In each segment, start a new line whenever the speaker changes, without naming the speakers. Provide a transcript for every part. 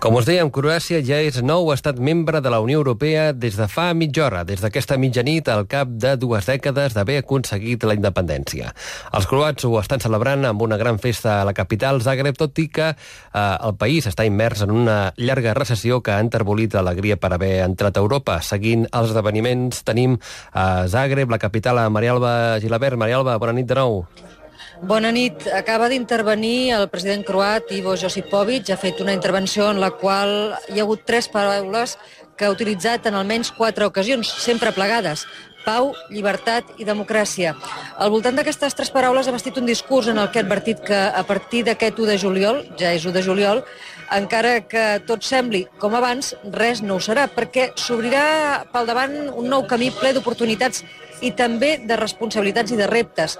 Com us dèiem, Croàcia ja és nou estat membre de la Unió Europea des de fa mitja hora, des d'aquesta mitjanit al cap de dues dècades d'haver aconseguit la independència. Els croats ho estan celebrant amb una gran festa a la capital, Zagreb, tot i que eh, el país està immers en una llarga recessió que ha enterbolit l'alegria per haver entrat a Europa. Seguint els esdeveniments, tenim a Zagreb, la capital, a Marialba Gilabert. Marialba, bona nit de nou.
Bona nit. Acaba d'intervenir el president croat Ivo Josipovic. Ha fet una intervenció en la qual hi ha hagut tres paraules que ha utilitzat en almenys quatre ocasions, sempre plegades. Pau, llibertat i democràcia. Al voltant d'aquestes tres paraules ha vestit un discurs en el que ha advertit que a partir d'aquest 1 de juliol, ja és 1 de juliol, encara que tot sembli com abans, res no ho serà, perquè s'obrirà pel davant un nou camí ple d'oportunitats i també de responsabilitats i de reptes.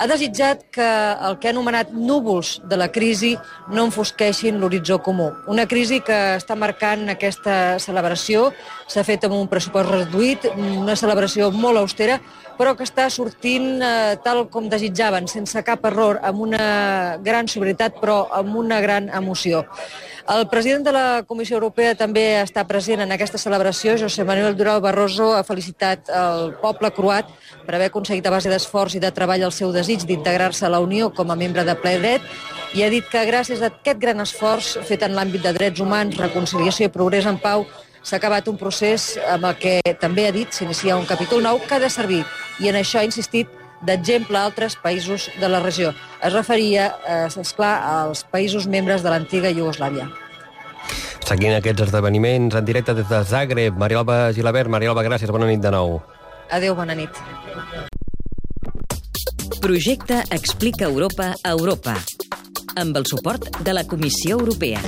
Ha desitjat que el que ha anomenat núvols de la crisi no enfosqueixin l'horitzó comú. Una crisi que està marcant aquesta celebració, s'ha fet amb un pressupost reduït, una celebració molt austera, però que està sortint eh, tal com desitjaven, sense cap error, amb una gran sobrietat, però amb una gran emoció. El president de la Comissió Europea també està present en aquesta celebració. José Manuel Durao Barroso ha felicitat el poble croat per haver aconseguit a base d'esforç i de treball el seu desig d'integrar-se a la Unió com a membre de ple dret i ha dit que gràcies a aquest gran esforç fet en l'àmbit de drets humans, reconciliació i progrés en pau s'ha acabat un procés amb el que també ha dit s'inicia un capítol nou que ha de servir i en això ha insistit d'exemple a altres països de la regió. Es referia, eh, esclar, als països membres de l'antiga Iugoslàvia.
Seguint aquests esdeveniments en directe des de Zagreb, Marialba Gilabert. Marialba, gràcies, bona nit de nou.
Adéu, bona nit.
Projecte Explica Europa a Europa amb el suport de la Comissió Europea.